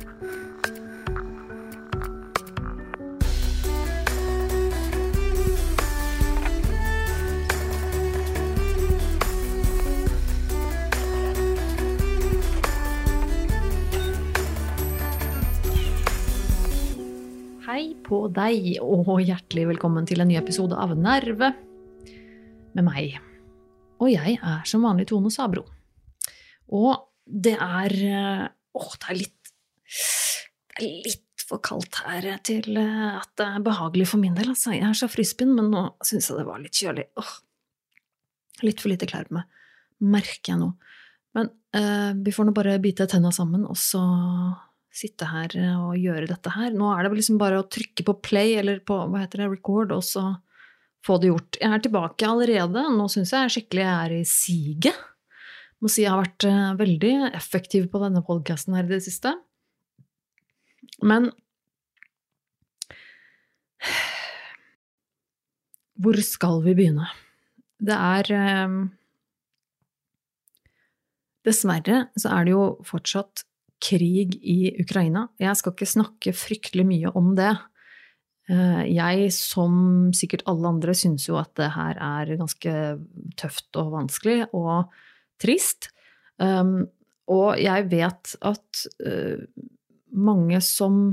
Hei på deg, og hjertelig velkommen til en ny episode av Nerve med meg. Og jeg er som vanlig Tone Sabro. Og det er Åh, det er litt Det er litt for kaldt her til eh, at det er behagelig for min del. Altså. Jeg er så frispinn, men nå syns jeg det var litt kjølig. Åh, litt for lite klær på meg, merker jeg nå. Men eh, vi får nå bare bite tenna sammen, og så sitte her og gjøre dette her. Nå er det liksom bare å trykke på play, eller på hva heter det, record, og så få det gjort. Jeg er tilbake allerede. Nå syns jeg skikkelig jeg er i siget. Må si jeg har vært eh, veldig effektiv på denne podkasten her i det siste. Men Hvor skal vi begynne? Det er eh, Dessverre så er det jo fortsatt krig i Ukraina. Jeg skal ikke snakke fryktelig mye om det. Eh, jeg, som sikkert alle andre, syns jo at det her er ganske tøft og vanskelig og trist. Um, og jeg vet at uh, mange som,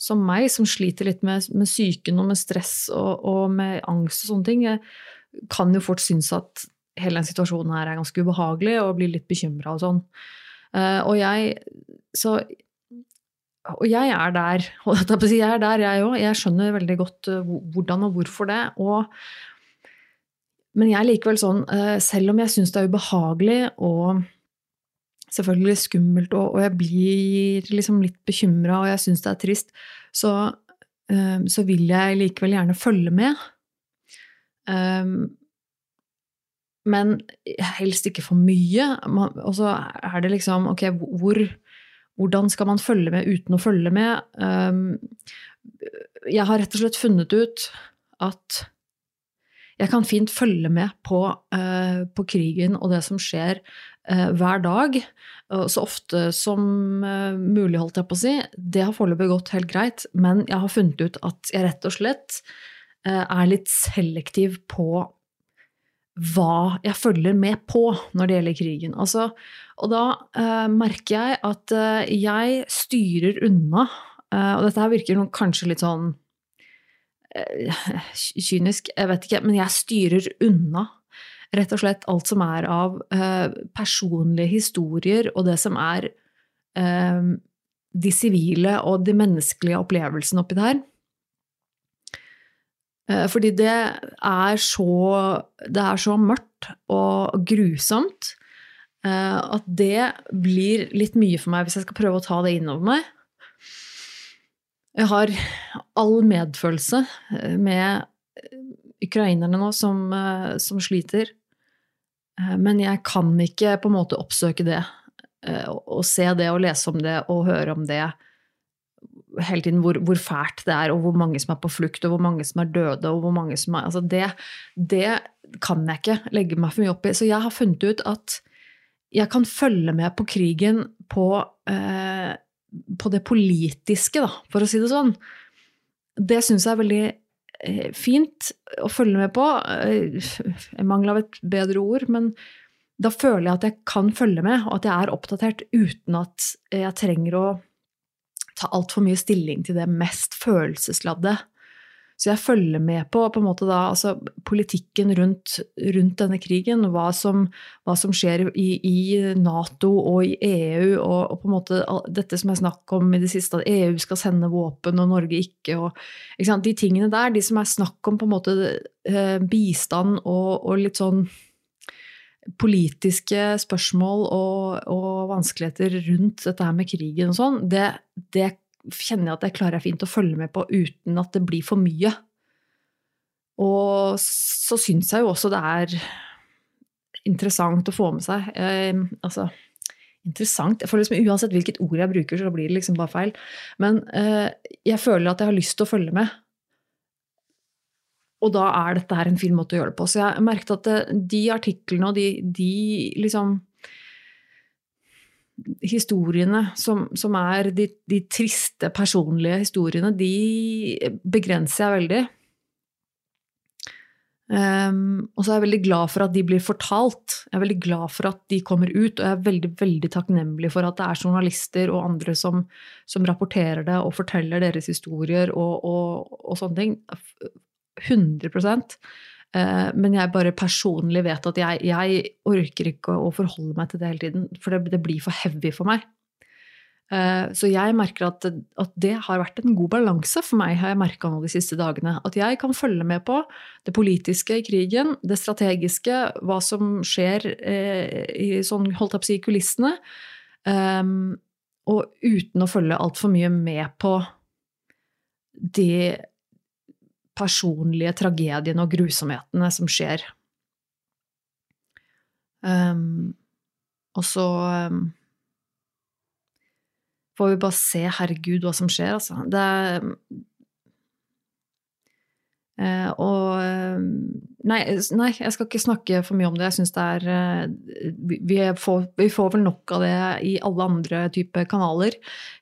som meg, som sliter litt med, med psyken og med stress og, og, med angst og sånne ting, kan jo fort synes at hele den situasjonen her er ganske ubehagelig og blir litt bekymra og sånn. Uh, og jeg Så Og jeg er der, og jeg er der, jeg òg. Jeg skjønner veldig godt uh, hvordan og hvorfor det. Og, men jeg er likevel sånn, uh, selv om jeg syns det er ubehagelig og selvfølgelig skummelt, og, og jeg blir liksom litt bekymra og jeg syns det er trist, så, så, vil jeg likevel gjerne følge med. Um, men helst ikke for mye. Og så er det liksom Ok, hvor, hvordan skal man følge med uten å følge med? Um, jeg har rett og slett funnet ut at jeg kan fint følge med på, uh, på krigen og det som skjer uh, hver dag. så ofte som mulig, holdt jeg på å si. Det har foreløpig gått helt greit, men jeg har funnet ut at jeg rett og slett er litt selektiv på hva jeg følger med på når det gjelder krigen. Altså, og da eh, merker jeg at eh, jeg styrer unna, eh, og dette her virker kanskje litt sånn eh, kynisk, jeg vet ikke, men jeg styrer unna rett og slett alt som er av eh, personlige historier, og det som er eh, de sivile og de menneskelige opplevelsene oppi det her. Eh, fordi det er så Det er så mørkt og grusomt eh, at det blir litt mye for meg hvis jeg skal prøve å ta det innover meg. Jeg har all medfølelse eh, med ukrainerne nå som, som sliter. Men jeg kan ikke på en måte oppsøke det og se det og lese om det og høre om det hele tiden hvor, hvor, fælt det er, og hvor mange som er på flukt, og hvor mange som er døde. og hvor mange som er, altså det, det kan jeg ikke legge meg for mye opp i. Så jeg har funnet ut at jeg kan følge med på krigen på, eh, på det politiske, da, for å si det sånn. Det syns jeg er veldig eh, fint å følge med på. Jeg mangler av et bedre ord, men da føler jeg at jeg kan følge med, og at jeg er oppdatert uten at jeg trenger å ta altfor mye stilling til det mest følelsesladde. Så jeg følger med på, på da, altså, politikken rundt, rundt, denne krigen, hva som, hva som skjer i, i, Nato og i EU, og, og, på en måte dette som jeg snakket om i det siste, at EU skal sende våpen og Norge ikke. Og, ikke de tingene der, de som er snakk om på en måte eh, bistand og, og litt sånn politiske spørsmål og, og, vanskeligheter rundt dette her med krigen og sånn, det, det, kjenner jeg at jeg klarer fint å følge med på uten at det blir for mye. Og så syns jeg jo også det er interessant å få med seg. Eh, altså interessant Jeg føler liksom Uansett hvilket ord jeg bruker, så blir det liksom bare feil. Men eh, jeg føler at jeg har lyst til å følge med. Og da er dette her en fin måte å gjøre det på. Så jeg merket at de artiklene og de, de liksom historiene som, som er de, de, triste, personlige historiene, de begrenser jeg veldig. Um, og så er jeg veldig glad for at de blir fortalt. Jeg er veldig glad for at de kommer ut, og jeg er veldig veldig takknemlig for at det er journalister og andre som, som rapporterer det og forteller deres historier og, og, og sånne ting. 100 uh, Men jeg bare personlig vet at jeg, jeg, orker ikke å forholde meg til det hele tiden, for det, det blir for heavy for meg. Eh, så jeg merker at, at, det har vært en god balanse for meg, har jeg merka nå de siste dagene. At jeg kan følge med på det politiske i krigen, det strategiske, hva som skjer eh, i sånn, holdt jeg si, kulissene. Um, og uten å følge altfor mye med på de personlige tragediene og grusomhetene som skjer. Um, og så um, får vi bare se, herregud, hva som skjer, altså. Det eh, og eh, nei, nei, jeg skal ikke snakke for mye om det. Jeg syns det er eh, vi får, vi får, vel nok av det i alle andre typer kanaler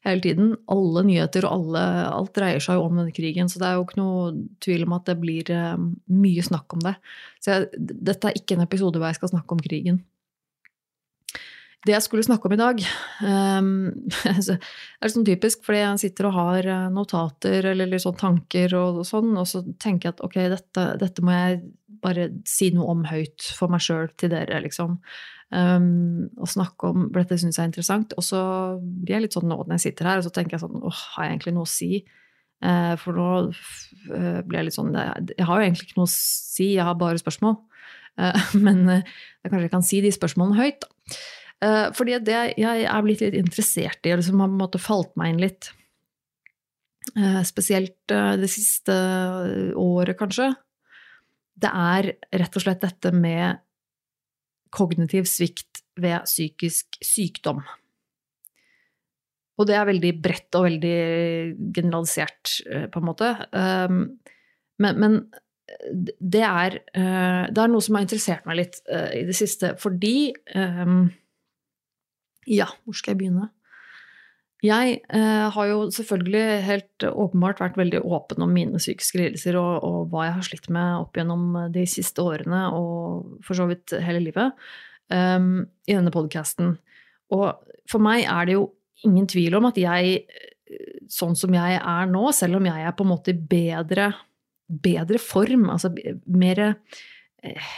hele tiden. Alle nyheter og alle, alt dreier seg jo om denne krigen, så det er jo ikke noe tvil om at det blir mye snakk om det. Så jeg, dette er ikke en episode hvor jeg skal snakke om krigen det jeg skulle snakke om i dag, um, er sånn typisk fordi jeg sitter og har eh, notater eller sånn tanker og, sånn, og så tenker jeg at ok, dette, dette, må jeg bare si noe om høyt for meg sjøl til dere, liksom. Um, og snakke om for Dette syns jeg er interessant. Og så blir jeg litt sånn nå når jeg sitter her, og så tenker jeg sånn åh, har jeg egentlig noe å si? Uh, for nå uh, blir jeg litt sånn Jeg har jo egentlig ikke noe å si, jeg har bare spørsmål. Uh, men jeg kanskje jeg kan si de spørsmålene høyt, da. Uh, fordi det jeg er blitt litt interessert i, eller som har på en måte falt meg inn litt, uh, spesielt uh, det siste året, kanskje, det er rett og slett dette med kognitiv svikt ved psykisk sykdom. Og det er veldig bredt og veldig generalisert, på en måte. Um, men, men det, er, det er noe som har interessert meg litt i det siste, fordi um, ja, hvor skal jeg begynne? Jeg eh, har jo selvfølgelig helt åpenbart vært veldig åpen om mine psykiske lidelser og, og, hva jeg har slitt med opp gjennom de siste årene, og for så vidt hele livet, um, i denne podkasten. Og for meg er det jo ingen tvil om at jeg, sånn som jeg er nå, selv om jeg er på en måte i bedre, bedre form, altså mer eh,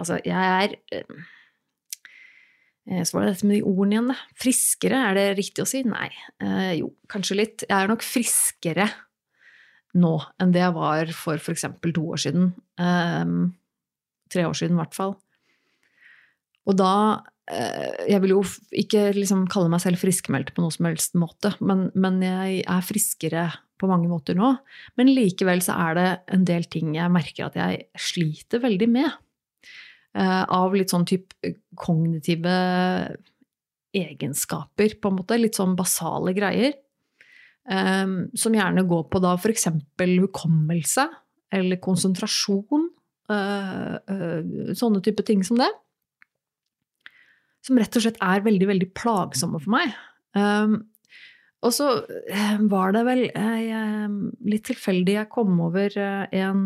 Altså, jeg er eh, Eh, så var det dette med de ordene igjen, da. Friskere, er det riktig å si? Nei. Eh, jo, kanskje litt. Jeg er nok friskere nå enn det jeg var for f.eks. to år siden. Eh, tre år siden, i hvert fall. Og da eh, Jeg vil jo ikke liksom kalle meg selv friskmeldt på noen som helst måte, men, men jeg er friskere på mange måter nå. Men likevel så er det en del ting jeg merker at jeg sliter veldig med. Eh, av litt sånn type kognitive egenskaper, på en måte. Litt sånn basale greier. Um, som gjerne går på da f.eks. hukommelse eller konsentrasjon. Uh, sånne type ting som det. Som rett og slett er veldig, veldig plagsomme for meg. Um, og så var det vel litt tilfeldig jeg kom over en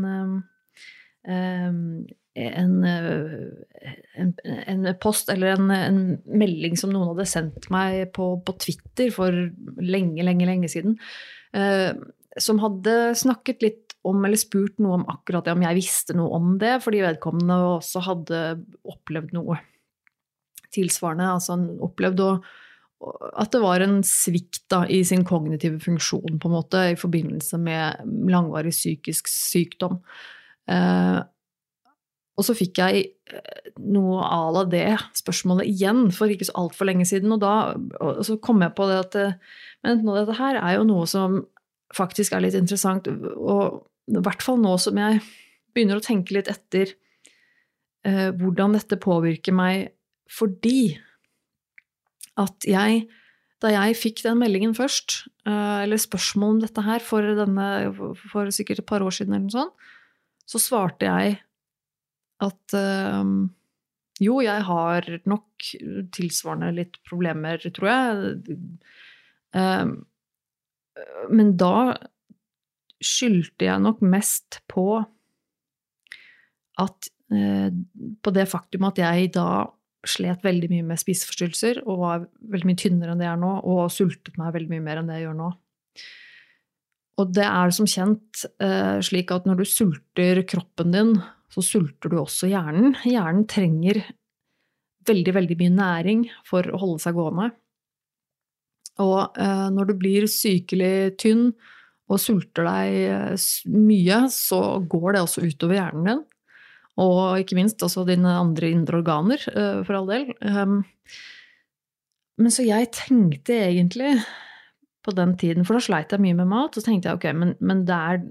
en, eh, en, en, post eller en, en, melding som noen hadde sendt meg på, på Twitter for lenge, lenge, lenge siden. Eh, som hadde snakket litt om, eller spurt noe om akkurat det, om jeg visste noe om det, fordi vedkommende også hadde opplevd noe tilsvarende. Altså han opplevde å, at det var en svikt da, i sin kognitive funksjon, på en måte, i forbindelse med langvarig psykisk sykdom. Eh, og så fikk jeg eh, noe à la det spørsmålet igjen for ikke så altfor lenge siden. Og da og så kom jeg på det at Men nå, dette her er jo noe som faktisk er litt interessant. Og i hvert fall nå som jeg begynner å tenke litt etter eh, hvordan dette påvirker meg fordi at jeg da jeg fikk den meldingen først, eh, eller spørsmål om dette her for, denne, for sikkert et par år siden, eller noe sånt, så svarte jeg at um, jo, jeg har nok tilsvarende litt problemer, tror jeg. Um, men da skyldte jeg nok mest på at uh, På det faktum at jeg da slet veldig mye med spiseforstyrrelser og var veldig mye tynnere enn det jeg er nå, og sultet meg veldig mye mer enn det jeg gjør nå. Og det er som kjent uh, slik at når du sulter kroppen din, så sulter du også hjernen. Hjernen trenger veldig, veldig mye næring for å holde seg gående. Og eh, når du blir sykelig tynn og sulter deg mye, så går det også utover hjernen din. Og ikke minst også dine andre indre organer, eh, for all del. Um, men så jeg tenkte egentlig på den tiden, for da sleit jeg mye med mat, så tenkte jeg ok, men, men det, er,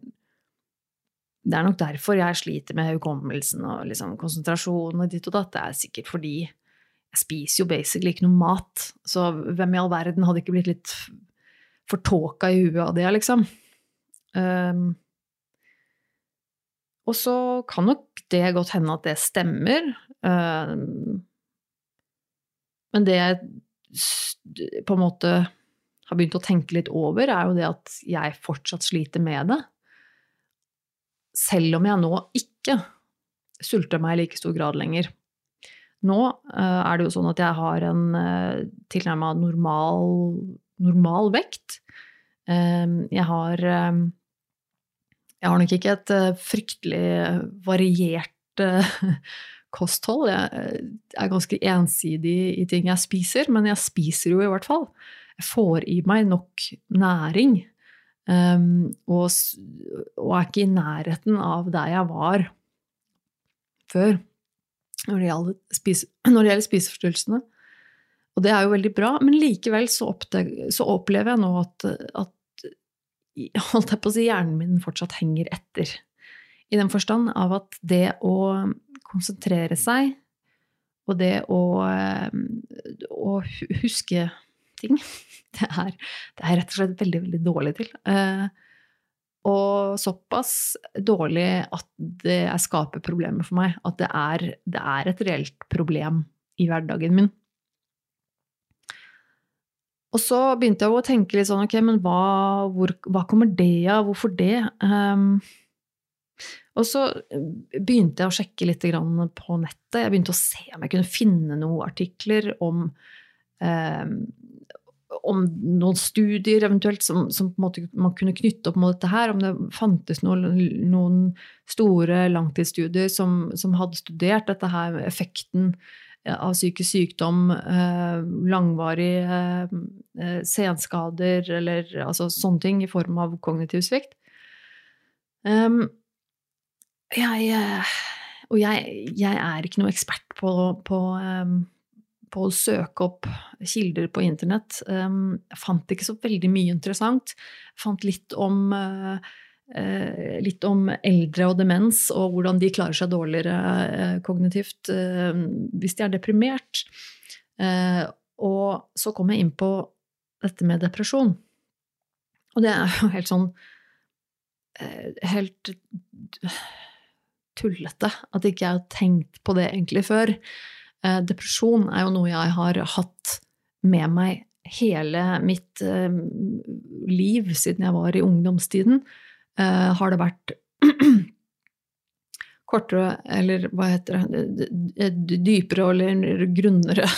det er nok derfor jeg sliter med hukommelsen og liksom konsentrasjon og ditt og datt. Det er sikkert fordi jeg spiser jo basically ikke noe mat, så hvem i all verden hadde ikke blitt litt fortåka i huet av det, liksom? Um, og så kan nok det godt hende at det stemmer. Um, men det jeg på en måte har begynt å tenke litt over, er jo det at jeg fortsatt sliter med det. Selv om jeg nå ikke sulter meg i like stor grad lenger. Nå uh, er det jo sånn at jeg har en uh, tilnærma normal, normal, vekt. Um, jeg har Jeg har nok ikke et fryktelig variert kosthold. Jeg er ganske ensidig i ting jeg spiser, men jeg spiser jo i hvert fall jeg får i meg nok næring. Um, og, og, er ikke i nærheten av der jeg var før når det gjelder, spise, når det gjelder spiseforstyrrelsene. Og det er jo veldig bra, men likevel så, oppdag, så opplever jeg nå at, at holdt jeg på å si, hjernen min fortsatt henger etter. I den forstand av at det å konsentrere seg og det å, å huske ting. Det er, det er rett og slett veldig, veldig dårlig til. Eh, og såpass dårlig at det skaper problemer for meg. At det er, det er et reelt problem i hverdagen min. Og så begynte jeg å tenke litt sånn, ok, men hva, hvor, hva kommer det av? Hvorfor det? Um, og så begynte jeg å sjekke litt på nettet. Jeg begynte å se om jeg kunne finne noen artikler om um, om noen studier eventuelt som, som man kunne knytte opp mot dette her. Om det fantes noen, noen store langtidsstudier som, som, hadde studert dette her, effekten eh, av psykisk sykdom, eh, langvarige eh, senskader eller altså sånne ting i form av kognitiv svikt. Um, jeg, og jeg, jeg, er ikke noe ekspert på, på um, på å søke opp kilder på internett. Ehm, jeg fant ikke så veldig mye interessant. Jeg fant litt om, eh, litt om eldre og demens, og hvordan de klarer seg dårligere eh, kognitivt ehm, hvis de er deprimert. Eh, og så kom jeg inn på dette med depresjon. Og det er jo helt sånn Helt tullete at ikke jeg har tenkt på det egentlig før. Eh, depresjon er jo noe jeg har hatt med meg hele mitt eh, liv siden jeg var i ungdomstiden. Eh, har det vært kortere, eller hva heter det, dypere eller grunnere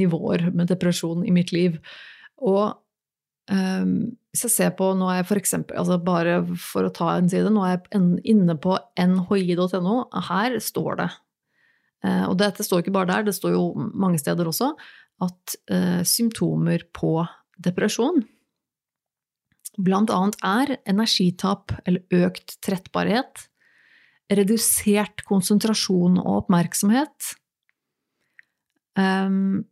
nivåer med depresjon i mitt liv. Og hvis jeg ser på Nå er jeg for eksempel, altså bare for å ta en side, nå er jeg inne på nhi.no. Her står det og dette står ikke bare der, det står jo mange steder også, at eh, symptomer på depresjon blant annet er energitap eller økt trettbarhet, redusert konsentrasjon og oppmerksomhet, um,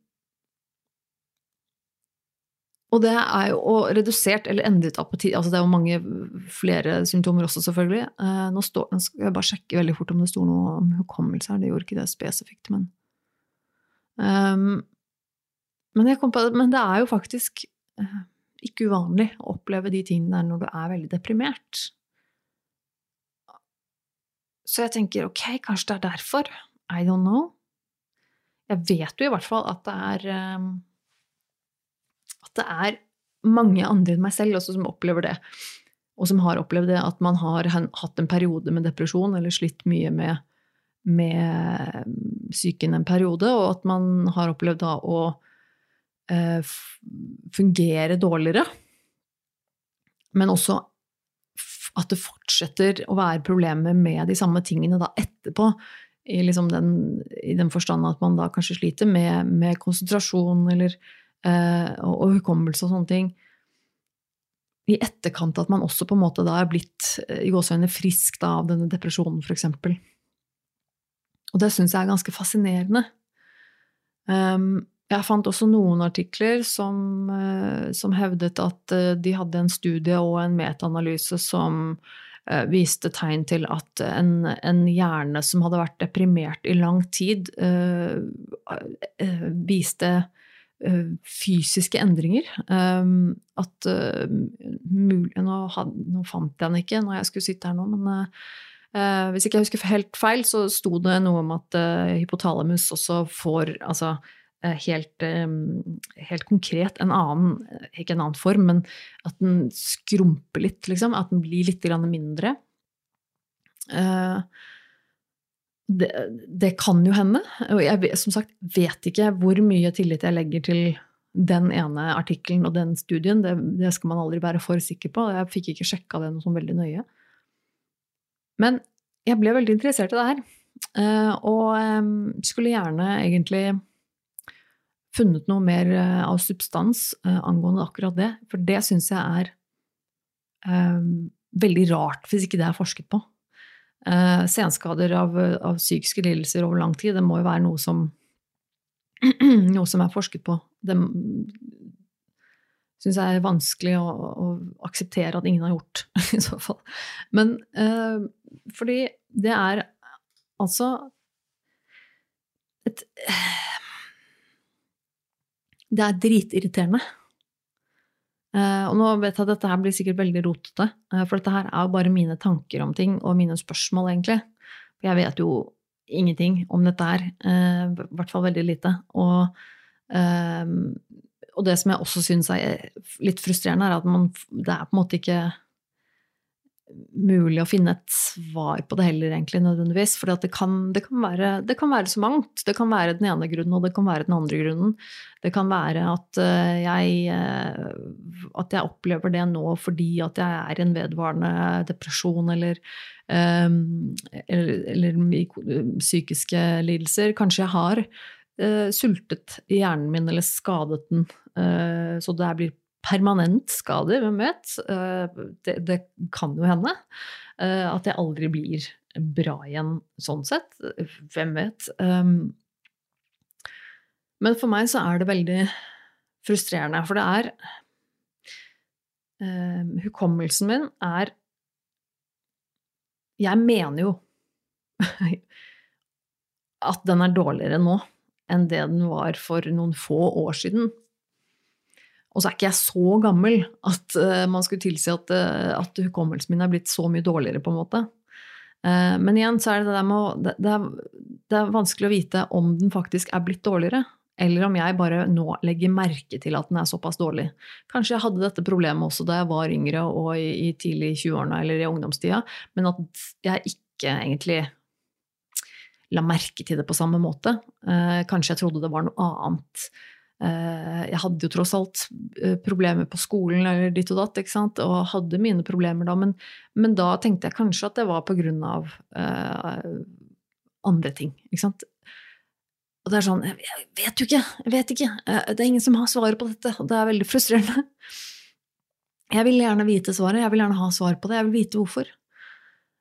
og det er jo og redusert eller endret apati altså Det er jo mange flere symptomer også, selvfølgelig. Eh, nå, står, nå skal jeg bare sjekke veldig fort om det sto noe om hukommelse her. Det gjorde ikke det spesifikt, men um, men, på, men, det er jo faktisk uh, ikke uvanlig å oppleve de tingene der når du er veldig deprimert. så jeg tenker ok, kanskje det er derfor. I don't know. Jeg vet jo i hvert fall at det er um, det er mange andre enn meg selv også som opplever det. Og som har opplevd det, at man har hatt en periode med depresjon eller slitt mye med, med psyken en periode, og at man har opplevd da å eh, fungere dårligere. Men også at det fortsetter å være problemer med de samme tingene da etterpå. I, liksom den, i den forstand at man da kanskje sliter med, med konsentrasjon eller, og, og, hukommelse og sånne ting. I etterkant at man også på en måte da er blitt i gåseøynene frisk da, av denne depresjonen, f.eks. Og det syns jeg er ganske fascinerende. Um, jeg fant også noen artikler som, eh, som, hevdet at eh, de hadde en studie og en metaanalyse som eh, viste tegn til at en, en, hjerne som hadde vært deprimert i lang tid, viste fysiske endringer. At mulig nå, nå, fant jeg den ikke når jeg skulle sitte her nå, men hvis ikke jeg husker helt feil, så sto det noe om at hypotalamus også får altså Eh, helt, eh, helt, konkret en annen, ikke en annen form, men at den skrumper litt, liksom. At den blir litt mindre. Eh, det, det, kan jo hende. Og jeg som sagt vet ikke hvor mye tillit jeg legger til den ene artikkelen og den studien. Det, det, skal man aldri være for sikker på. Jeg fikk ikke sjekka det noe sånn veldig nøye. Men jeg ble veldig interessert i det her. Og skulle gjerne egentlig funnet noe mer eh, av substans uh, angående akkurat det. For det syns jeg er um, veldig rart, hvis ikke det er forsket på. Uh, senskader av, av, psykiske lidelser over lang tid, det må jo være noe som, noe som er forsket på. Det syns jeg er vanskelig å, å, akseptere at ingen har gjort, i så fall. Men uh, fordi det er altså et det er dritirriterende. Uh, og nå vet jeg at dette her blir sikkert veldig rotete, uh, for dette her er jo bare mine tanker om ting, og mine spørsmål, egentlig. Jeg vet jo ingenting om dette her. Uh, I hvert fall veldig lite. Og, og det som jeg også syns er litt frustrerende, er at man, det er på en måte ikke mulig å finne et svar på det heller, egentlig, nødvendigvis. For det, det, det, kan være så mangt. Det kan være den ene grunnen, og det kan være den andre grunnen. Det kan være at eh, jeg, eh, at jeg opplever det nå fordi at jeg er i en vedvarende depresjon eller, um, eller, eller, psykiske lidelser. Kanskje jeg har uh, sultet hjernen min eller skadet den, så det blir permanent skade, hvem vet? Eh, det, det, kan jo hende. Eh, at jeg aldri blir bra igjen sånn sett. Hvem vet? Um, men for meg så er det veldig frustrerende, for det er um, Hukommelsen min er Jeg mener jo at den er dårligere nå enn det den var for noen få år siden. Og så er ikke jeg så gammel at uh, man skulle tilsi at, uh, at, hukommelsen min er blitt så mye dårligere, på en måte. Uh, men igjen så er det det der med det, er, det, er, vanskelig å vite om den faktisk er blitt dårligere. Eller om jeg bare nå legger merke til at den er såpass dårlig. Kanskje jeg hadde dette problemet også da jeg var yngre og i, i tidlig 20-årene eller i ungdomstida, men at jeg ikke egentlig la merke til det på samme måte. kanskje jeg trodde det var noe annet. Eh, jeg hadde jo tross alt eh, problemer på skolen eller ditt og datt, ikke sant? og hadde mine problemer da, men, men da tenkte jeg kanskje at det var på grunn av uh, andre ting. ikke sant? Og det er sånn Jeg vet jo ikke! Jeg vet ikke! Det er ingen som har svaret på dette, og det er veldig frustrerende. Jeg vil gjerne vite svaret, jeg vil gjerne ha svar på det, jeg vil vite hvorfor.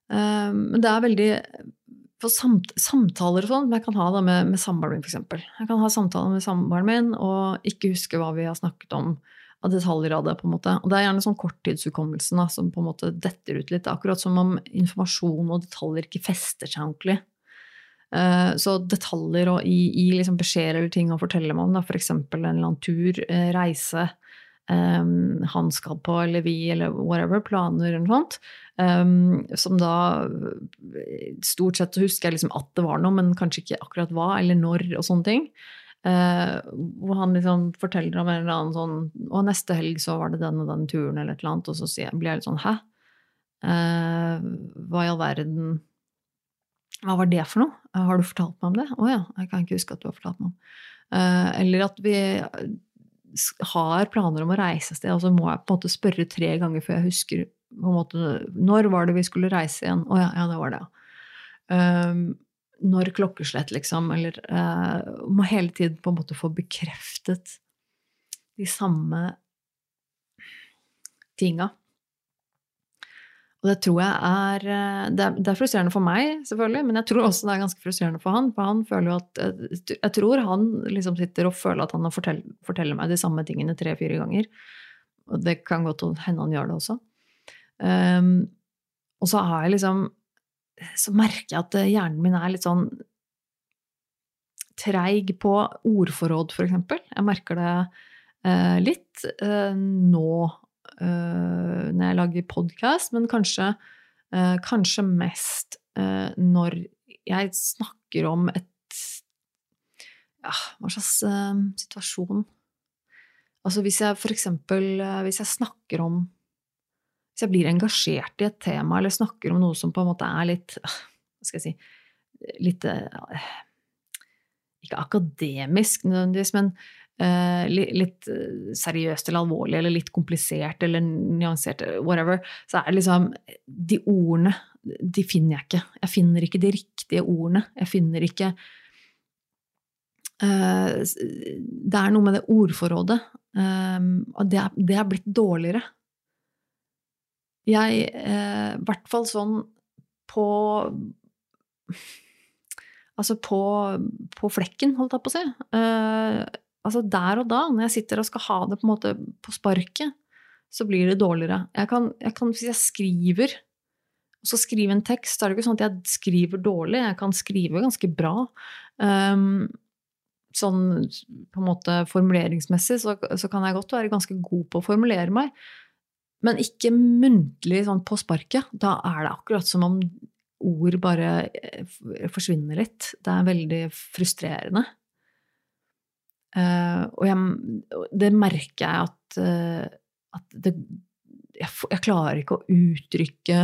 Men det er veldig for samt, samtaler og sånn jeg kan ha da med, med samboeren min, f.eks. Jeg kan ha samtaler med samboeren min og ikke huske hva vi har snakket om av detaljer av det. på en måte. Og det er gjerne sånn korttidshukommelsen da, som på en måte detter ut litt. Akkurat som om informasjon og detaljer ikke fester seg ordentlig. Uh, så detaljer og i, i liksom beskjeder eller ting å fortelle meg om, f.eks. En eller annen tur, uh, reise, um, han skal på, eller vi, eller whatever, planer eller noe sånt. Um, som da Stort sett så husker jeg liksom at det var noe, men kanskje ikke akkurat hva, eller når, og sånne ting. Uh, hvor han liksom forteller om en eller annen sånn Og neste helg så var det den og den turen, eller et eller annet. Og så blir jeg litt sånn Hæ? Uh, hva i all verden Hva var det for noe? Uh, har du fortalt meg om det? Å oh, ja, jeg kan ikke huske at du har fortalt meg om Eller at vi har planer om å reise et sted, og så må jeg på en måte spørre tre ganger før jeg husker på en måte, Når var det vi skulle reise igjen? Å ja, ja, det var det, ja. Um, når klokkeslett, liksom. Eller uh, må hele tiden på en måte få bekreftet de samme tinga. Og det tror jeg eh, det, er det, er frustrerende for meg, selvfølgelig, men jeg tror også det er ganske frustrerende for han. For han føler jo at eh, Jeg tror han liksom sitter og føler at han forteller meg de samme tingene tre-fire ganger. Og det kan godt hende han gjør det også. Um, og så har jeg liksom Så merker jeg at hjernen min er litt sånn treig på ordforråd, for eksempel. Jeg merker det uh, litt uh, nå uh, når jeg lager podkast, men kanskje, kanskje mest når jeg snakker om et Ja, hva slags situasjon Altså hvis jeg for eksempel Hvis jeg snakker om Hvis jeg blir engasjert i et tema, eller snakker om noe som på en måte er litt Hva skal jeg si Litt Ikke akademisk nødvendigvis, men Uh, litt eh, seriøst eller alvorlig eller litt komplisert eller nyansert, whatever, så er det liksom De ordene, de finner jeg ikke. Jeg finner ikke de riktige ordene. Jeg finner ikke uh, Det er noe med det ordforrådet. Um, og det er, det er, blitt dårligere. Jeg, i eh, hvert fall sånn på Altså på, på flekken, holdt jeg på å si. Eh, altså der og da, når jeg sitter og skal ha det på måte på sparket, så blir det dårligere. Jeg kan, jeg kan, hvis jeg skriver, og så skrive en tekst, så er det ikke sånn at jeg skriver dårlig. Jeg kan skrive ganske bra. Um, sånn på en måte formuleringsmessig så, så, kan jeg godt være ganske god på å formulere meg. Men ikke muntlig sånn på sparket. Da er det akkurat som om ord bare eh, forsvinner litt. Det er veldig frustrerende. Uh, og jeg, det merker jeg at, uh, at det, jeg, jeg, klarer ikke å uttrykke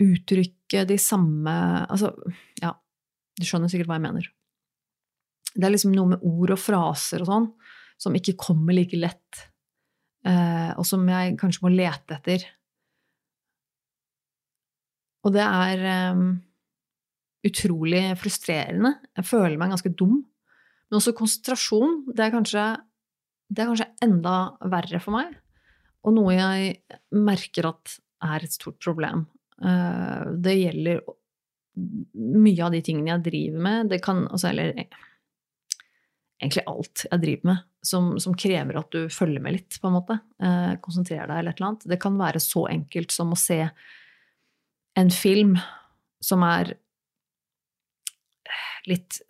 Uttrykke de samme Altså, ja, du skjønner sikkert hva jeg mener. Det er liksom noe med ord og fraser og sånn som ikke kommer like lett, og som jeg kanskje må lete etter. Og det er um, utrolig frustrerende. Jeg føler meg ganske dum men også konsentrasjon. Det er, kanskje, det er kanskje enda verre for meg, og noe jeg merker at er et stort problem. Uh, det gjelder mye av de tingene jeg driver med. Det kan altså, Eller egentlig alt jeg driver med, som, som, krever at du følger med litt, på en måte. Eh, konsentrerer deg eller et eller annet. Det kan være så enkelt som å se en film som er litt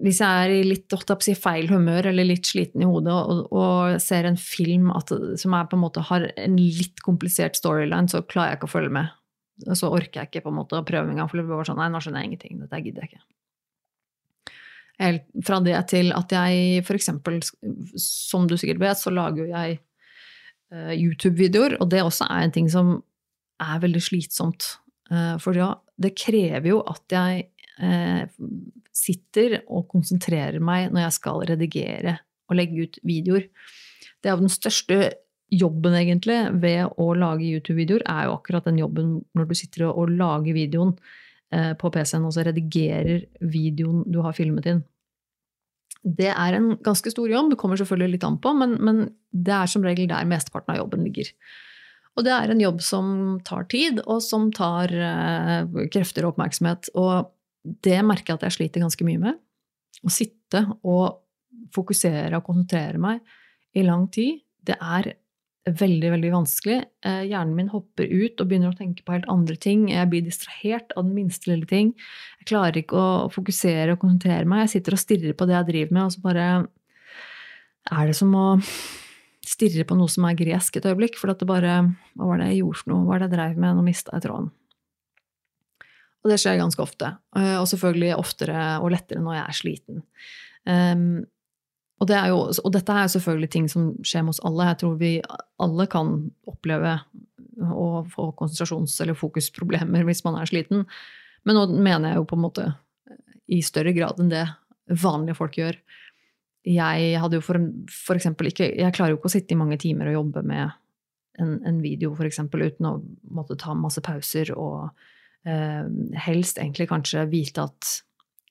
hvis jeg er i litt si, feil humør eller litt sliten i hodet og, og ser en film at, som en måte har en litt komplisert storyline, så klarer jeg ikke å følge med. Så orker jeg ikke på en måte å prøve engang, for det var sånn Nei, nå skjønner jeg ingenting. Dette gidder jeg ikke. Fra det til at jeg eksempel, som du sikkert vet, så lager jo jeg uh, YouTube-videoer, og det også er en ting som er veldig slitsomt. Uh, for ja, det krever jo at jeg uh, sitter og konsentrerer meg når jeg skal redigere og legge ut videoer. Det er jo den største jobben, egentlig, ved å lage YouTube-videoer, er jo akkurat den jobben når du sitter og lager videoen eh, på PC-en, og så redigerer videoen du har filmet inn. Det er en ganske stor jobb, det kommer selvfølgelig litt an på, men, men det er som regel der mesteparten av jobben ligger. Og det er en jobb som tar tid, og som tar eh, krefter og oppmerksomhet. Og det merker jeg at jeg sliter ganske mye med. Å sitte og fokusere og konsentrere meg i lang tid, det er veldig, veldig vanskelig. Eh, hjernen min hopper ut og begynner å tenke på helt andre ting. Jeg blir distrahert av den minste lille ting. Jeg klarer ikke å fokusere og konsentrere meg. Jeg sitter og stirrer på det jeg driver med, og så bare er det som å stirre på noe som er gresk et øyeblikk, for at det bare Hva var det jeg gjorde for noe? Hva var det jeg dreiv med? Nå mista jeg tråden. Og det skjer ganske ofte. Eh, og selvfølgelig oftere og lettere når jeg er sliten. Um, og, det jo, og, dette er jo selvfølgelig ting som skjer med oss alle. Jeg tror vi alle kan oppleve å få konsentrasjons- eller fokusproblemer hvis man er sliten. Men nå mener jeg jo på en måte i større grad enn det vanlige folk gjør. Jeg hadde jo for, for eksempel ikke Jeg klarer jo ikke å sitte i mange timer og jobbe med en, en video, for eksempel, uten å måtte ta masse pauser og eh, helst egentlig kanskje vite at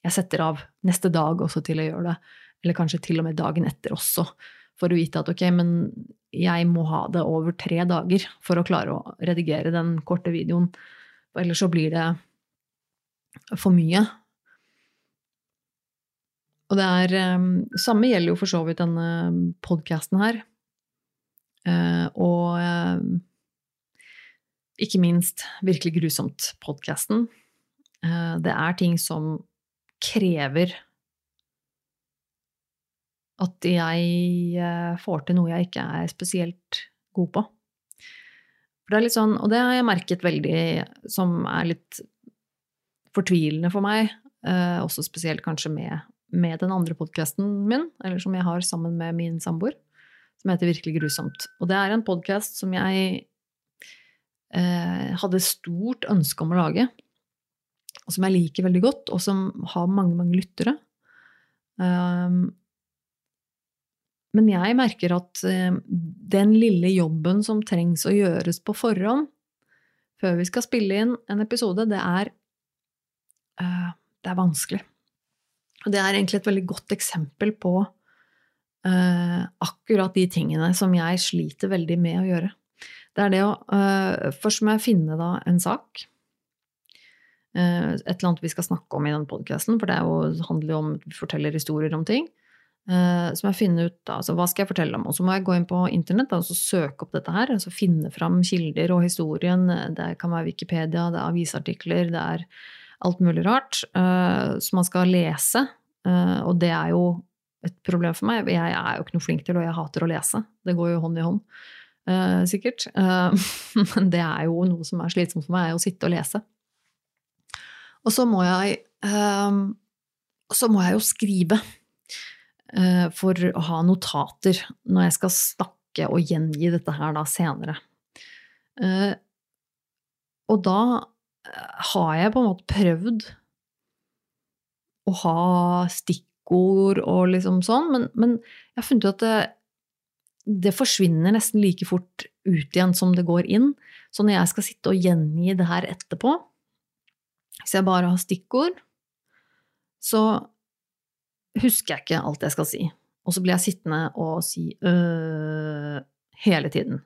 jeg setter av neste dag også til å gjøre det. Eller kanskje til og med dagen etter også, for å vite at ok, men jeg må ha det over tre dager for å klare å redigere den korte videoen. Ellers så blir det for mye. Og det er um, Samme gjelder jo for så vidt denne podkasten her. Uh, og uh, ikke minst Virkelig grusomt-podkasten. Uh, det er ting som krever at jeg får til noe jeg ikke er spesielt god på. For det er litt sånn, og det har jeg merket veldig, som er litt fortvilende for meg, også spesielt kanskje med med den andre podkasten min, eller som jeg har sammen med min samboer, som heter Virkelig grusomt. Og det er en podkast som jeg eh, hadde stort ønske om å lage, og som jeg liker veldig godt, og som har mange, mange lyttere. Um, men jeg merker at uh, den lille jobben som trengs å gjøres på forhånd, før vi skal spille inn en episode, det er, uh, det er vanskelig. Og det er egentlig et veldig godt eksempel på uh, akkurat de tingene som jeg sliter veldig med å gjøre. Det er det å Først må jeg finne da en sak. Et eller annet vi skal snakke om i den podkasten, for det jo, handler jo om vi forteller historier om ting. Uh, så må jeg finne ut altså, hva skal jeg fortelle om. Og så må jeg gå inn på internett og søke opp dette her. altså Finne fram kilder og historien. Det kan være Wikipedia, det er avisartikler, det er alt mulig rart uh, som man skal lese. Uh, og det er jo et problem for meg. Jeg er jo ikke noe flink til, og jeg hater å lese. Det går jo hånd i hånd, uh, sikkert. men det er jo noe som er slitsomt for meg, er å sitte og lese. Og så må jeg Så må jeg jo skrive for å ha notater når jeg skal snakke og gjengi dette her da senere. Og da har jeg på en måte prøvd å ha stikkord og liksom sånn, men, men jeg har funnet ut at det, det, forsvinner nesten like fort ut igjen som det går inn. Så når jeg skal sitte og gjengi det her etterpå, hvis jeg bare har stikkord, så husker jeg ikke alt jeg skal si. Og så blir jeg sittende og si øh hele tiden.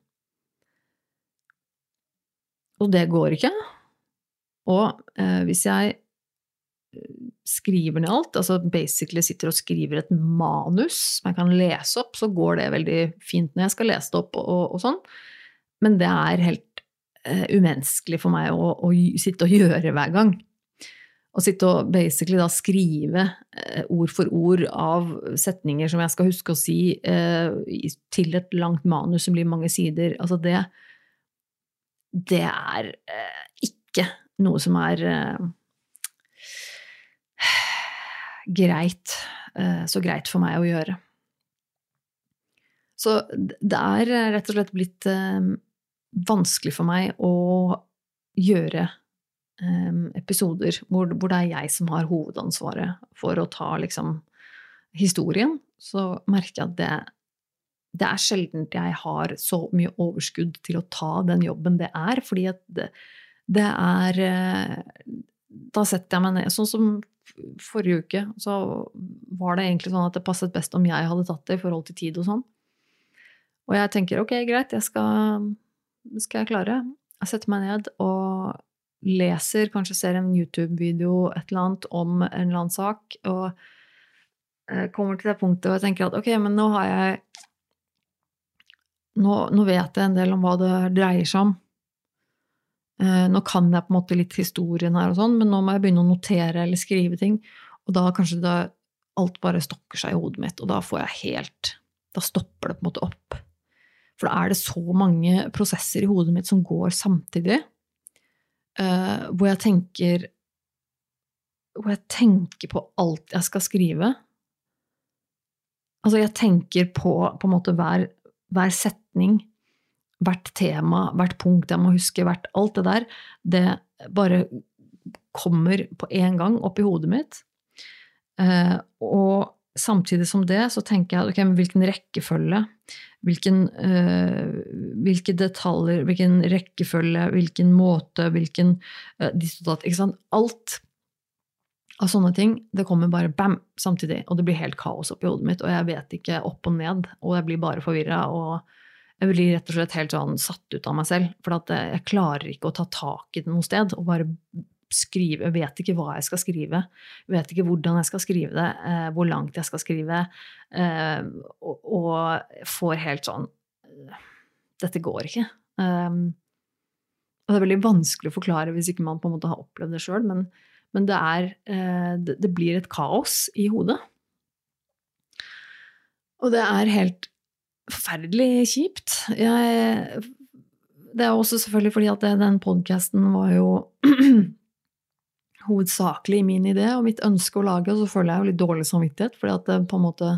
Og det går ikke. Og eh, hvis jeg eh, skriver ned alt, altså basically sitter og skriver et manus som jeg kan lese opp, så går det veldig fint når jeg skal lese det opp og, og sånn. Men det er helt eh, umenneskelig for meg å, å, sitte og gjøre hver gang. Å sitte og basically da skrive eh, ord for ord av setninger som jeg skal huske å si, eh, til et langt manus som blir mange sider. Altså det Det er eh, ikke noe som er greit, så greit for meg å gjøre. Så det er rett og slett blitt vanskelig for meg å gjøre episoder hvor, hvor, det er jeg som har hovedansvaret for å ta liksom historien. Så merker jeg at det, det er sjelden jeg har så mye overskudd til å ta den jobben det er, fordi at det, det er eh, Da setter jeg meg ned. Sånn som forrige uke, så var det egentlig sånn at det passet best om jeg hadde tatt det i forhold til tid og sånn. Og jeg tenker ok, greit, jeg skal, skal jeg klare. Jeg setter meg ned og leser, kanskje ser en YouTube-video, et eller annet, om en eller annen sak, og eh, kommer til det punktet hvor jeg tenker at ok, men nå har jeg nå, nå vet jeg en del om hva det dreier seg om. Eh, nå kan jeg på en måte litt historien her og sånn, men nå må jeg begynne å notere eller skrive ting. Og da kanskje det, alt bare stokker seg i hodet mitt, og da får jeg helt da stopper det på en måte opp. For da er det så mange prosesser i hodet mitt som går samtidig, uh, hvor jeg tenker Hvor jeg tenker på alt jeg skal skrive. Altså, jeg tenker på på en måte hver, hver setning, hvert tema, hvert punkt jeg må huske, hvert Alt det der, det bare kommer på en gang opp i hodet mitt. Uh, og samtidig som det så tenker jeg ok, hvilken rekkefølge, hvilken, øh, hvilke detaljer, hvilken rekkefølge, hvilken måte, hvilken uh, ikke sant? Alt av sånne ting, det kommer bare bam samtidig, og det blir helt kaos oppi hodet mitt, og jeg vet ikke opp og ned, og jeg blir bare forvirra, og jeg blir rett og slett helt sånn satt ut av meg selv, for jeg klarer ikke å ta tak i det noe sted og bare skrive, jeg vet ikke hva jeg skal skrive, jeg vet ikke hvordan jeg skal skrive det, eh, hvor langt jeg skal skrive, eh, og, og, får helt sånn Dette går ikke. Um, og det er veldig vanskelig å forklare hvis ikke man på en måte har opplevd det sjøl, men, men det, er, eh, det, det blir et kaos i hodet. Og det er helt forferdelig kjipt. Jeg, det er også selvfølgelig fordi at den podkasten var jo hovedsakelig min idé og mitt ønske å lage, og så føler jeg jo litt dårlig samvittighet, fordi at det på en måte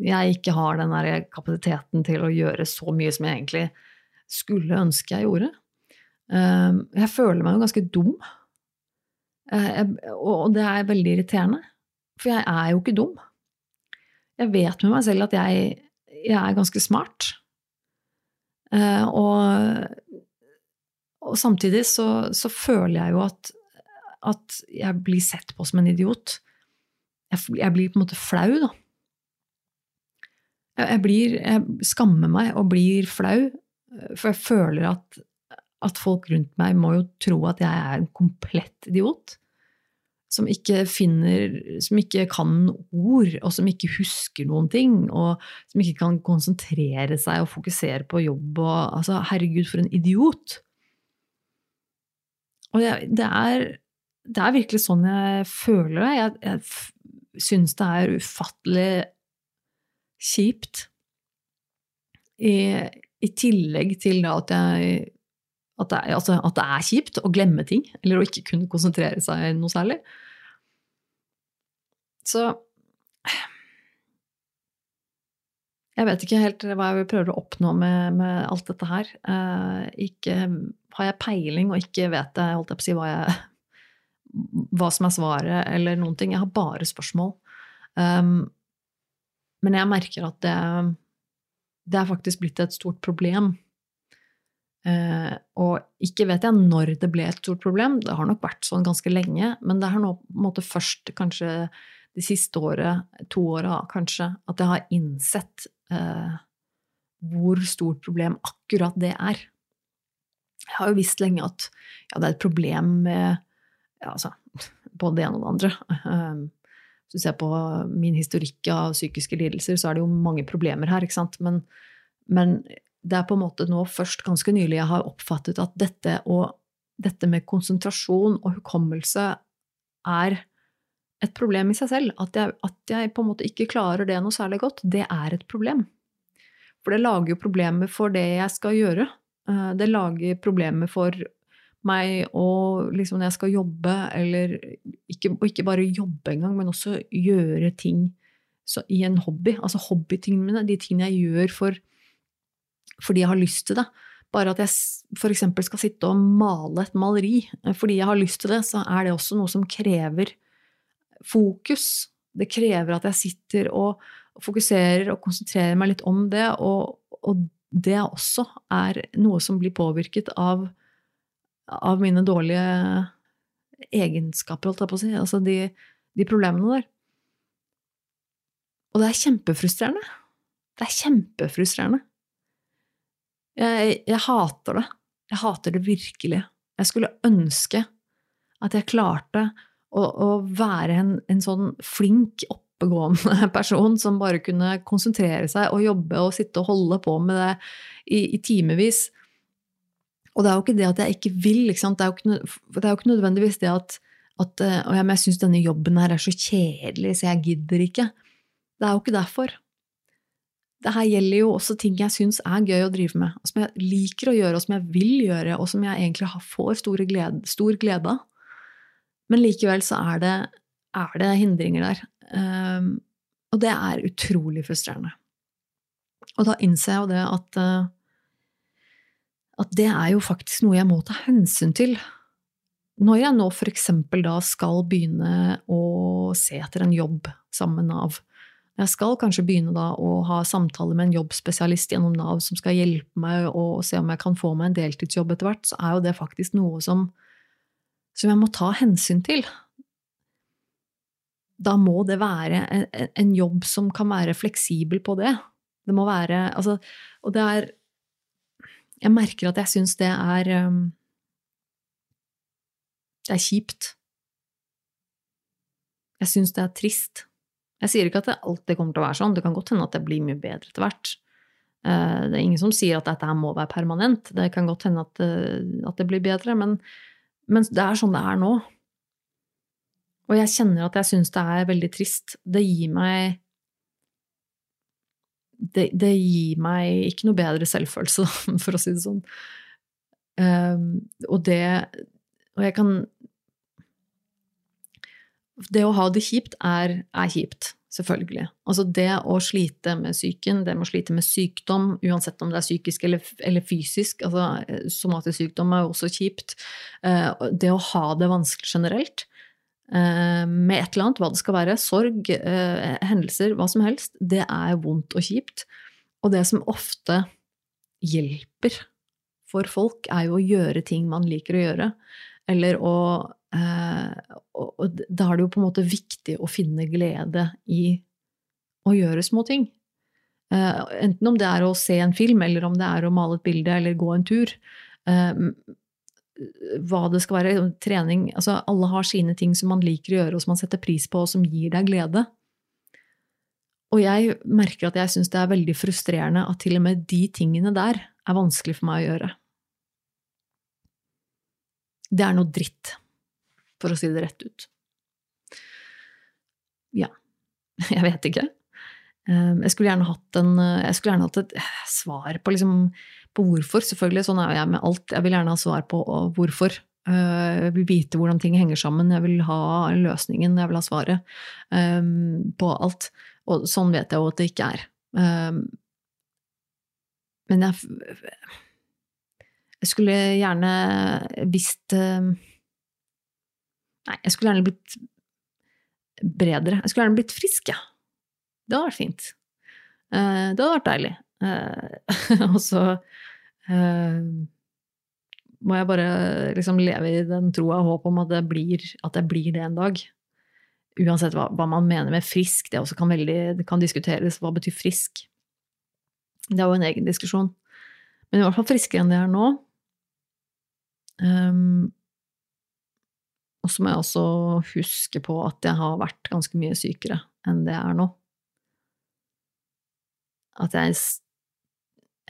jeg ikke har den der kapasiteten til å gjøre så mye som jeg egentlig skulle ønske jeg gjorde. Ehm, jeg føler meg jo ganske dum, eh, og det er veldig irriterende, for jeg er jo ikke dum. Jeg vet med meg selv at jeg, jeg er ganske smart. Eh, og, og samtidig så, så føler jeg jo at at jeg blir sett på som en idiot. Jeg, blir på en måte flau, da. Jeg, jeg, blir, jeg skammer meg og blir flau, for jeg føler at, at folk rundt meg må jo tro at jeg er en komplett idiot som ikke finner Som ikke kan ord, og som ikke husker noen ting, og som ikke kan konsentrere seg og fokusere på jobb og Altså, herregud, for en idiot! Og det, det er det er virkelig sånn jeg føler det. Jeg, jeg syns det er ufattelig kjipt. I, I, tillegg til at, jeg, at, det, altså, at det er kjipt å glemme ting, eller å ikke kunne konsentrere seg noe særlig. Så jeg vet ikke helt hva jeg vil prøve å oppnå med, med alt dette her. Eh, ikke har jeg peiling og ikke vet jeg, holdt jeg på å si, hva jeg hva som er svaret, eller noen ting. Jeg har bare spørsmål. Um, men jeg merker at det, det, er faktisk blitt et stort problem. Uh, og ikke vet jeg når det ble et stort problem, det har nok vært sånn ganske lenge, men det har nå på en måte først kanskje de siste året, to åra kanskje, at jeg har innsett uh, hvor stort problem akkurat det er. Jeg har jo visst lenge at ja, det er et problem med ja, altså, både det ene og det andre. Ehm, hvis du ser på min historikk av psykiske lidelser, så er det jo mange problemer her, ikke. Men, men det er på en måte nå først ganske nylig jeg har oppfattet at dette, og, dette med konsentrasjon og hukommelse er et problem i seg selv. At jeg, at jeg, på en måte ikke klarer det noe særlig godt, det er et problem. For det lager jo problemer for det jeg skal gjøre. Eh, det lager problemer for meg og liksom når jeg skal jobbe, eller ikke, og ikke bare jobbe engang, men også gjøre ting i en hobby. Altså hobbytingene mine, de tingene jeg gjør for, fordi jeg har lyst til det. Bare at jeg f.eks. skal sitte og male et maleri eh, fordi jeg har lyst til det, så er det også noe som krever fokus. Det krever at jeg sitter og fokuserer og konsentrerer meg litt om det, og, og det også er noe som blir påvirket av av mine dårlige egenskaper, holdt jeg på å si. Altså de, de problemene der. Og det er kjempefrustrerende. Det er kjempefrustrerende. Jeg, jeg, hater det. Jeg hater det virkelig. Jeg skulle ønske at jeg klarte å, å være en, en, sånn flink, oppegående person som bare kunne konsentrere seg og jobbe og sitte og holde på med det i, i timevis. Og det er jo ikke det at jeg ikke vil. Ikke det, er ikke, det, er jo ikke, nødvendigvis det at, at eh, og jeg syns denne jobben her er så kjedelig, så jeg gidder ikke. Det er jo ikke derfor. det her gjelder jo også ting jeg syns er gøy å drive med, og som jeg liker å gjøre, og som jeg vil gjøre, og som jeg egentlig får glede, stor glede av. Men likevel så er det, er det hindringer der. Um, og det er utrolig frustrerende. Og da innser jeg jo det at, uh, at det er jo faktisk noe jeg må ta hensyn til. Når jeg nå eksempel da skal begynne å se etter en jobb sammen med Nav, jeg skal kanskje begynne da å ha samtaler med en jobbspesialist gjennom Nav som skal hjelpe meg å se om jeg kan få meg en deltidsjobb etter hvert, så er jo det faktisk noe som, som jeg må ta hensyn til. Da må det være en, en jobb som kan være fleksibel på det. Det må være Altså, og det er Jeg merker at jeg syns det er um, Det er kjipt. Jeg syns det er trist. Jeg sier ikke at det alltid kommer til å være sånn, det kan godt hende at det blir mye bedre etter hvert. Eh, det er ingen som sier at dette her må være permanent, det kan godt hende at, eh, at det blir bedre, men, men, det er sånn det er nå. Og jeg kjenner at jeg syns det er veldig trist. Det gir meg det, det, gir meg ikke noe bedre selvfølelse, for å si det sånn. Um, og det Og jeg kan det å ha det kjipt er, er kjipt, selvfølgelig. Altså det å slite med psyken, det med å slite med sykdom, uansett om det er psykisk eller, eller fysisk, altså eh, somatisk sykdom er jo også kjipt. Uh, det å ha det vanskelig generelt, med et eller annet, hva det skal være, sorg, hendelser, hva som helst, det er vondt og kjipt. Og det som ofte hjelper for folk, er jo å gjøre ting man liker å gjøre. Eller å Eh, og da er det jo på en måte viktig å finne glede i å gjøre små ting. Eh, enten om det er å se en film, eller om det er å male et bilde eller gå en tur. Hva det skal være, trening altså Alle har sine ting som man liker å gjøre, og som man setter pris på, og som gir deg glede. Og jeg merker at jeg syns det er veldig frustrerende at til og med de tingene der er vanskelig for meg å gjøre. Det er noe dritt for å si det rett ut. Ja, jeg vet ikke. Ehm, jeg skulle gjerne hatt, en, skulle gjerne hatt et svar på, liksom, på, hvorfor. Selvfølgelig, sånn er jeg med alt. Jeg vil gjerne ha svar på hvorfor. Ehm, jeg vil vite hvordan ting henger sammen. Jeg vil ha løsningen, jeg vil ha svaret um, på alt. Og sånn vet jeg jo at det ikke er. Um, men jeg, jeg skulle gjerne visst Nei, jeg skulle gjerne blitt bredere. Jeg skulle gjerne blitt frisk, jeg. Ja. Det hadde vært fint. Uh, det hadde vært deilig. Uh, og så uh, må jeg bare liksom leve i den troa og håp om at det, blir, at det blir det en dag. Uansett hva, hva, man mener med frisk, det kan, veldig, det kan diskuteres. Hva betyr frisk? Det er jo en egen diskusjon. Men i hvert fall friskere enn det er nå. Um, og så må jeg også huske på at jeg har vært ganske mye sykere enn det jeg er nå. At jeg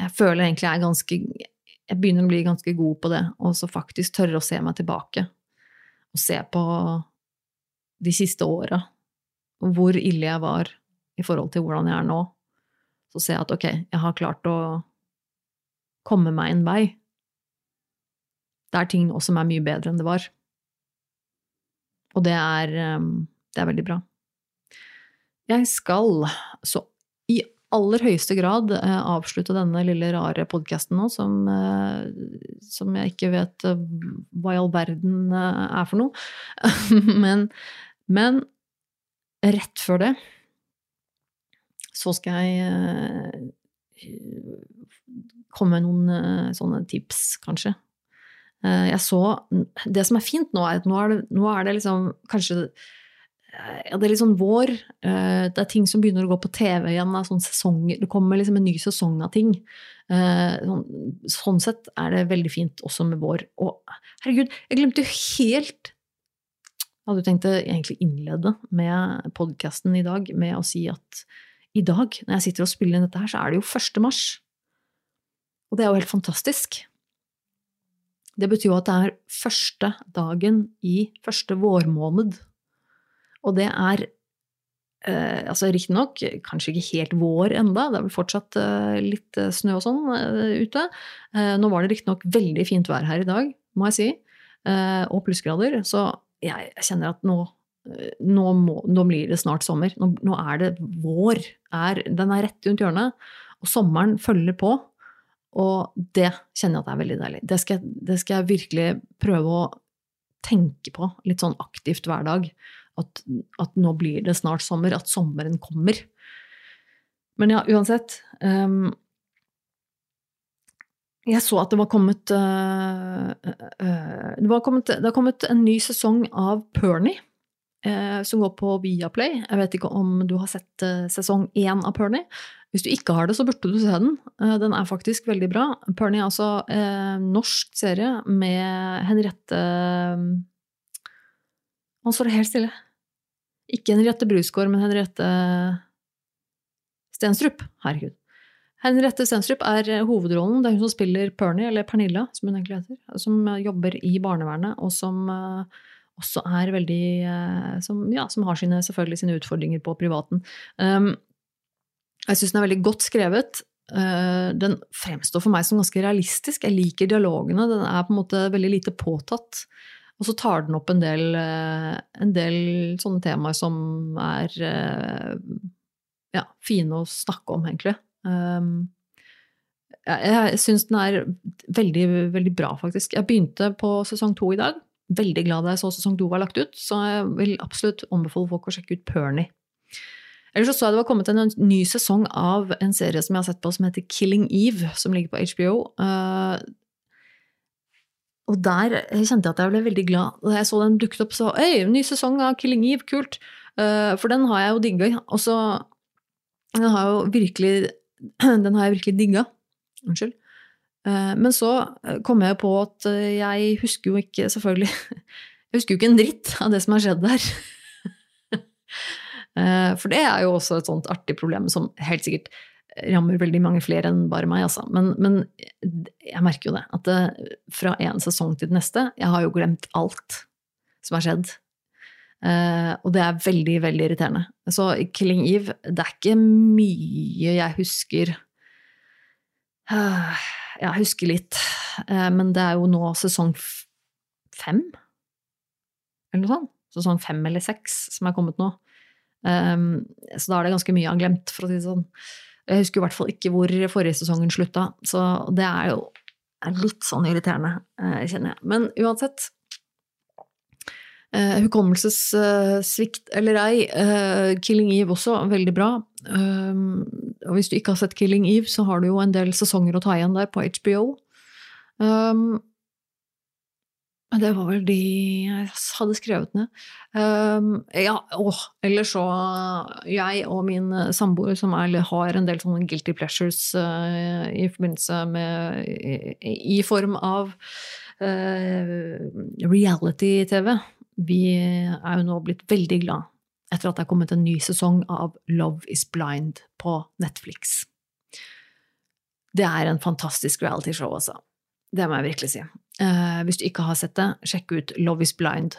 Jeg føler egentlig jeg er ganske Jeg begynner å bli ganske god på det, og så faktisk tørre å se meg tilbake. Og se på de siste åra, hvor ille jeg var i forhold til hvordan jeg er nå. Så ser jeg at ok, jeg har klart å komme meg en vei. Det er ting nå som er mye bedre enn det var. Og det er, ehm, det er veldig bra. Jeg skal så i aller høyeste grad eh, avslutte denne lille rare podkasten nå, som, eh, som, jeg ikke vet eh, hva i all verden er for noe. men, men rett før det så skal jeg komme med noen sånne tips, kanskje, jeg så Det som er fint nå, er at nå er det, nå er det liksom kanskje ja, det er litt sånn vår. Eh, det er ting som begynner å gå på TV igjen. Sånn sesong, det kommer liksom en ny sesong av ting. Sånn, sånn, sett er det veldig fint også med vår. Og herregud, jeg glemte jo helt Jeg hadde jo tenkt å egentlig innlede med podkasten i dag med å si at i dag, når jeg sitter og spiller inn dette her, så er det jo 1. mars. Og det er jo helt fantastisk. Det betyr jo at det er første dagen i første vårmåned. Og det er eh, altså Riktignok kanskje ikke helt vår enda, det er vel fortsatt eh, litt eh, snø og sånn eh, ute. Eh, nå var det riktignok veldig fint vær her i dag, må jeg si, eh, og plussgrader. Så jeg, jeg kjenner at nå, nå, må, nå blir det snart sommer. Nå, nå er det vår. Er, den er rett rundt hjørnet. Og sommeren følger på. Og det kjenner jeg at er veldig deilig. Det skal, det skal jeg virkelig prøve å tenke på litt sånn aktivt hver dag. At, at nå blir det snart sommer, at sommeren kommer. Men ja, uansett. um, jeg så at det var kommet, uh, uh, det, var kommet det har kommet en ny sesong av Pernie, eh, som går på Viaplay. Jeg vet ikke om du har sett eh, sesong én av Pernie. Hvis du ikke har det, så burde du se den. Eh, den er faktisk veldig bra. Pernie er altså en norsk serie med Henriette man står helt stille. Ikke Henriette Brusgaard, men Henriette Stenstrup. Herregud. Henriette Stenstrup er eh, hovedrollen. Det er hun som spiller Pernie, eller Pernilla, som hun egentlig heter. Som eh, jobber i barnevernet, og som eh, også er veldig eh, Som, ja, som har sine, selvfølgelig sine utfordringer på privaten. Um, jeg syns den er veldig godt skrevet. Eh, den fremstår for meg som ganske realistisk. Jeg liker dialogene. Den er på en måte veldig lite påtatt. Og så tar den opp en del, eh, en del sånne temaer som er eh, ja, fine å snakke om, egentlig. Um, jeg syns den er veldig, veldig bra, faktisk. Jeg begynte på sesong to i dag. Veldig glad jeg så sesong to var lagt ut, så jeg vil absolutt anbefale folk å sjekke ut Pernie. Ellers så så jeg det var kommet en ny sesong av en serie som jeg har sett på som heter Killing Eve, som ligger på HBO. Og der kjente jeg at jeg ble veldig glad da jeg så den dukket opp. Så øy, ny sesong av Killing Eve, kult! Uh, for den har jeg jo digga. Og så Den har jo virkelig Den har jeg virkelig digga. Unnskyld. Uh, men så kom jeg på at jeg husker jo ikke, selvfølgelig Jeg husker jo ikke en dritt av det som har skjedd der. For det er jo også et sånt artig problem som helt sikkert rammer veldig mange flere enn bare meg, altså. Men, men jeg merker jo det, at det, fra en sesong til den neste Jeg har jo glemt alt som har skjedd. Uh, og det er veldig, veldig irriterende. Så Killing Eve, det er ikke mye jeg husker uh, Jeg husker litt, uh, men det er jo nå sesong fem? Eller noe sånt? Sesong fem eller seks som er kommet nå. Um, så da er det ganske mye har glemt, for å si det sånn. Jeg husker i hvert fall ikke hvor forrige sesongen slutta, så det er jo litt sånn irriterende, kjenner jeg. Men uansett, Uh, Hukommelsessvikt uh, eller ei. Uh, Killing Eve også, veldig bra. Um, og hvis du ikke har sett Killing Eve, så har du jo en del sesonger å ta igjen der på HBO. Um, det var vel de jeg hadde skrevet ned. Um, ja, åh, eller så Jeg og min samboer, som er, har en del sånne guilty pleasures i forbindelse med I, i form av reality-TV vi er jo nå blitt veldig glad etter at det er kommet en ny sesong av Love is Blind på Netflix. Det er en fantastisk reality-show, altså. Det må jeg virkelig si. Eh, hvis du ikke har sett det, sjekk ut Love is Blind.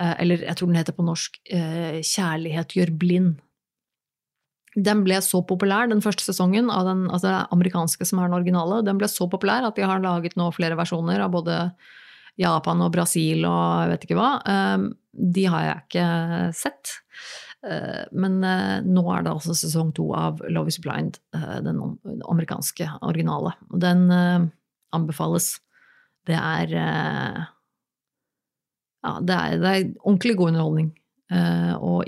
Uh, eller jeg tror den heter på norsk uh, Kjærlighet gjør blind. Den ble så populær, den første sesongen, av den, altså amerikanske som er den originale. Den ble så populær at de har laget nå flere versjoner av både Japan og Brasil og jeg vet ikke hva. De har jeg ikke sett. Men nå er det altså sesong to av Love is Blind, den amerikanske originale. Den anbefales. Det er Ja, det er, det er ordentlig god underholdning. Og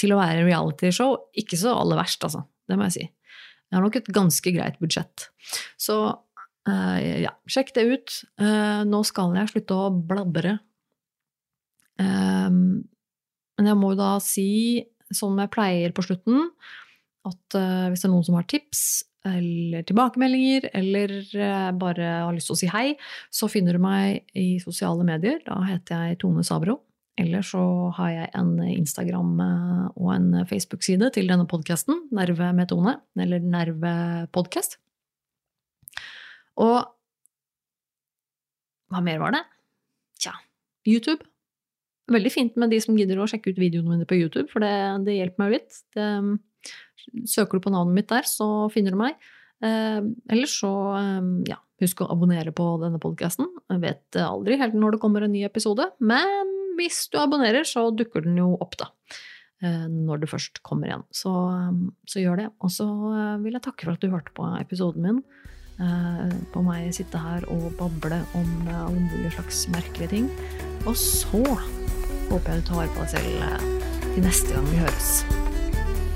til å være realityshow, ikke så aller verst, altså. Det må jeg si. Det har nok et ganske greit budsjett. Så Uh, ja, sjekk det ut. Nå skal jeg slutte å bladre. Um, men jeg må jo da si, som jeg pleier på slutten, at hvis det er noen som har tips eller tilbakemeldinger, eller bare har lyst til å si hei, så finner du meg i sosiale medier. Da heter jeg Tone Sabro. Eller så har jeg en Instagram og en Facebook-side til denne podkasten, Nerve med Tone, eller Nerve Podcast. Og hva mer var det? Tja, YouTube. veldig fint med de som gidder å sjekke ut videoene mine på YouTube, for det, det hjelper meg litt. Det, søker du på navnet mitt der, så finner du meg. eller ellers så, eh, ja, husk å abonnere på denne podkasten. Vet aldri helt når det kommer en ny episode, men hvis du abonnerer, så dukker den jo opp, da. Eh, når det først kommer igjen. Så, så gjør det. Og så eh, vil jeg takke for at du hørte på episoden min. Eh, på meg sitte her og bable om alle mulige slags merkelige ting. Og så håper jeg du tar på deg selv til neste gang vi høres.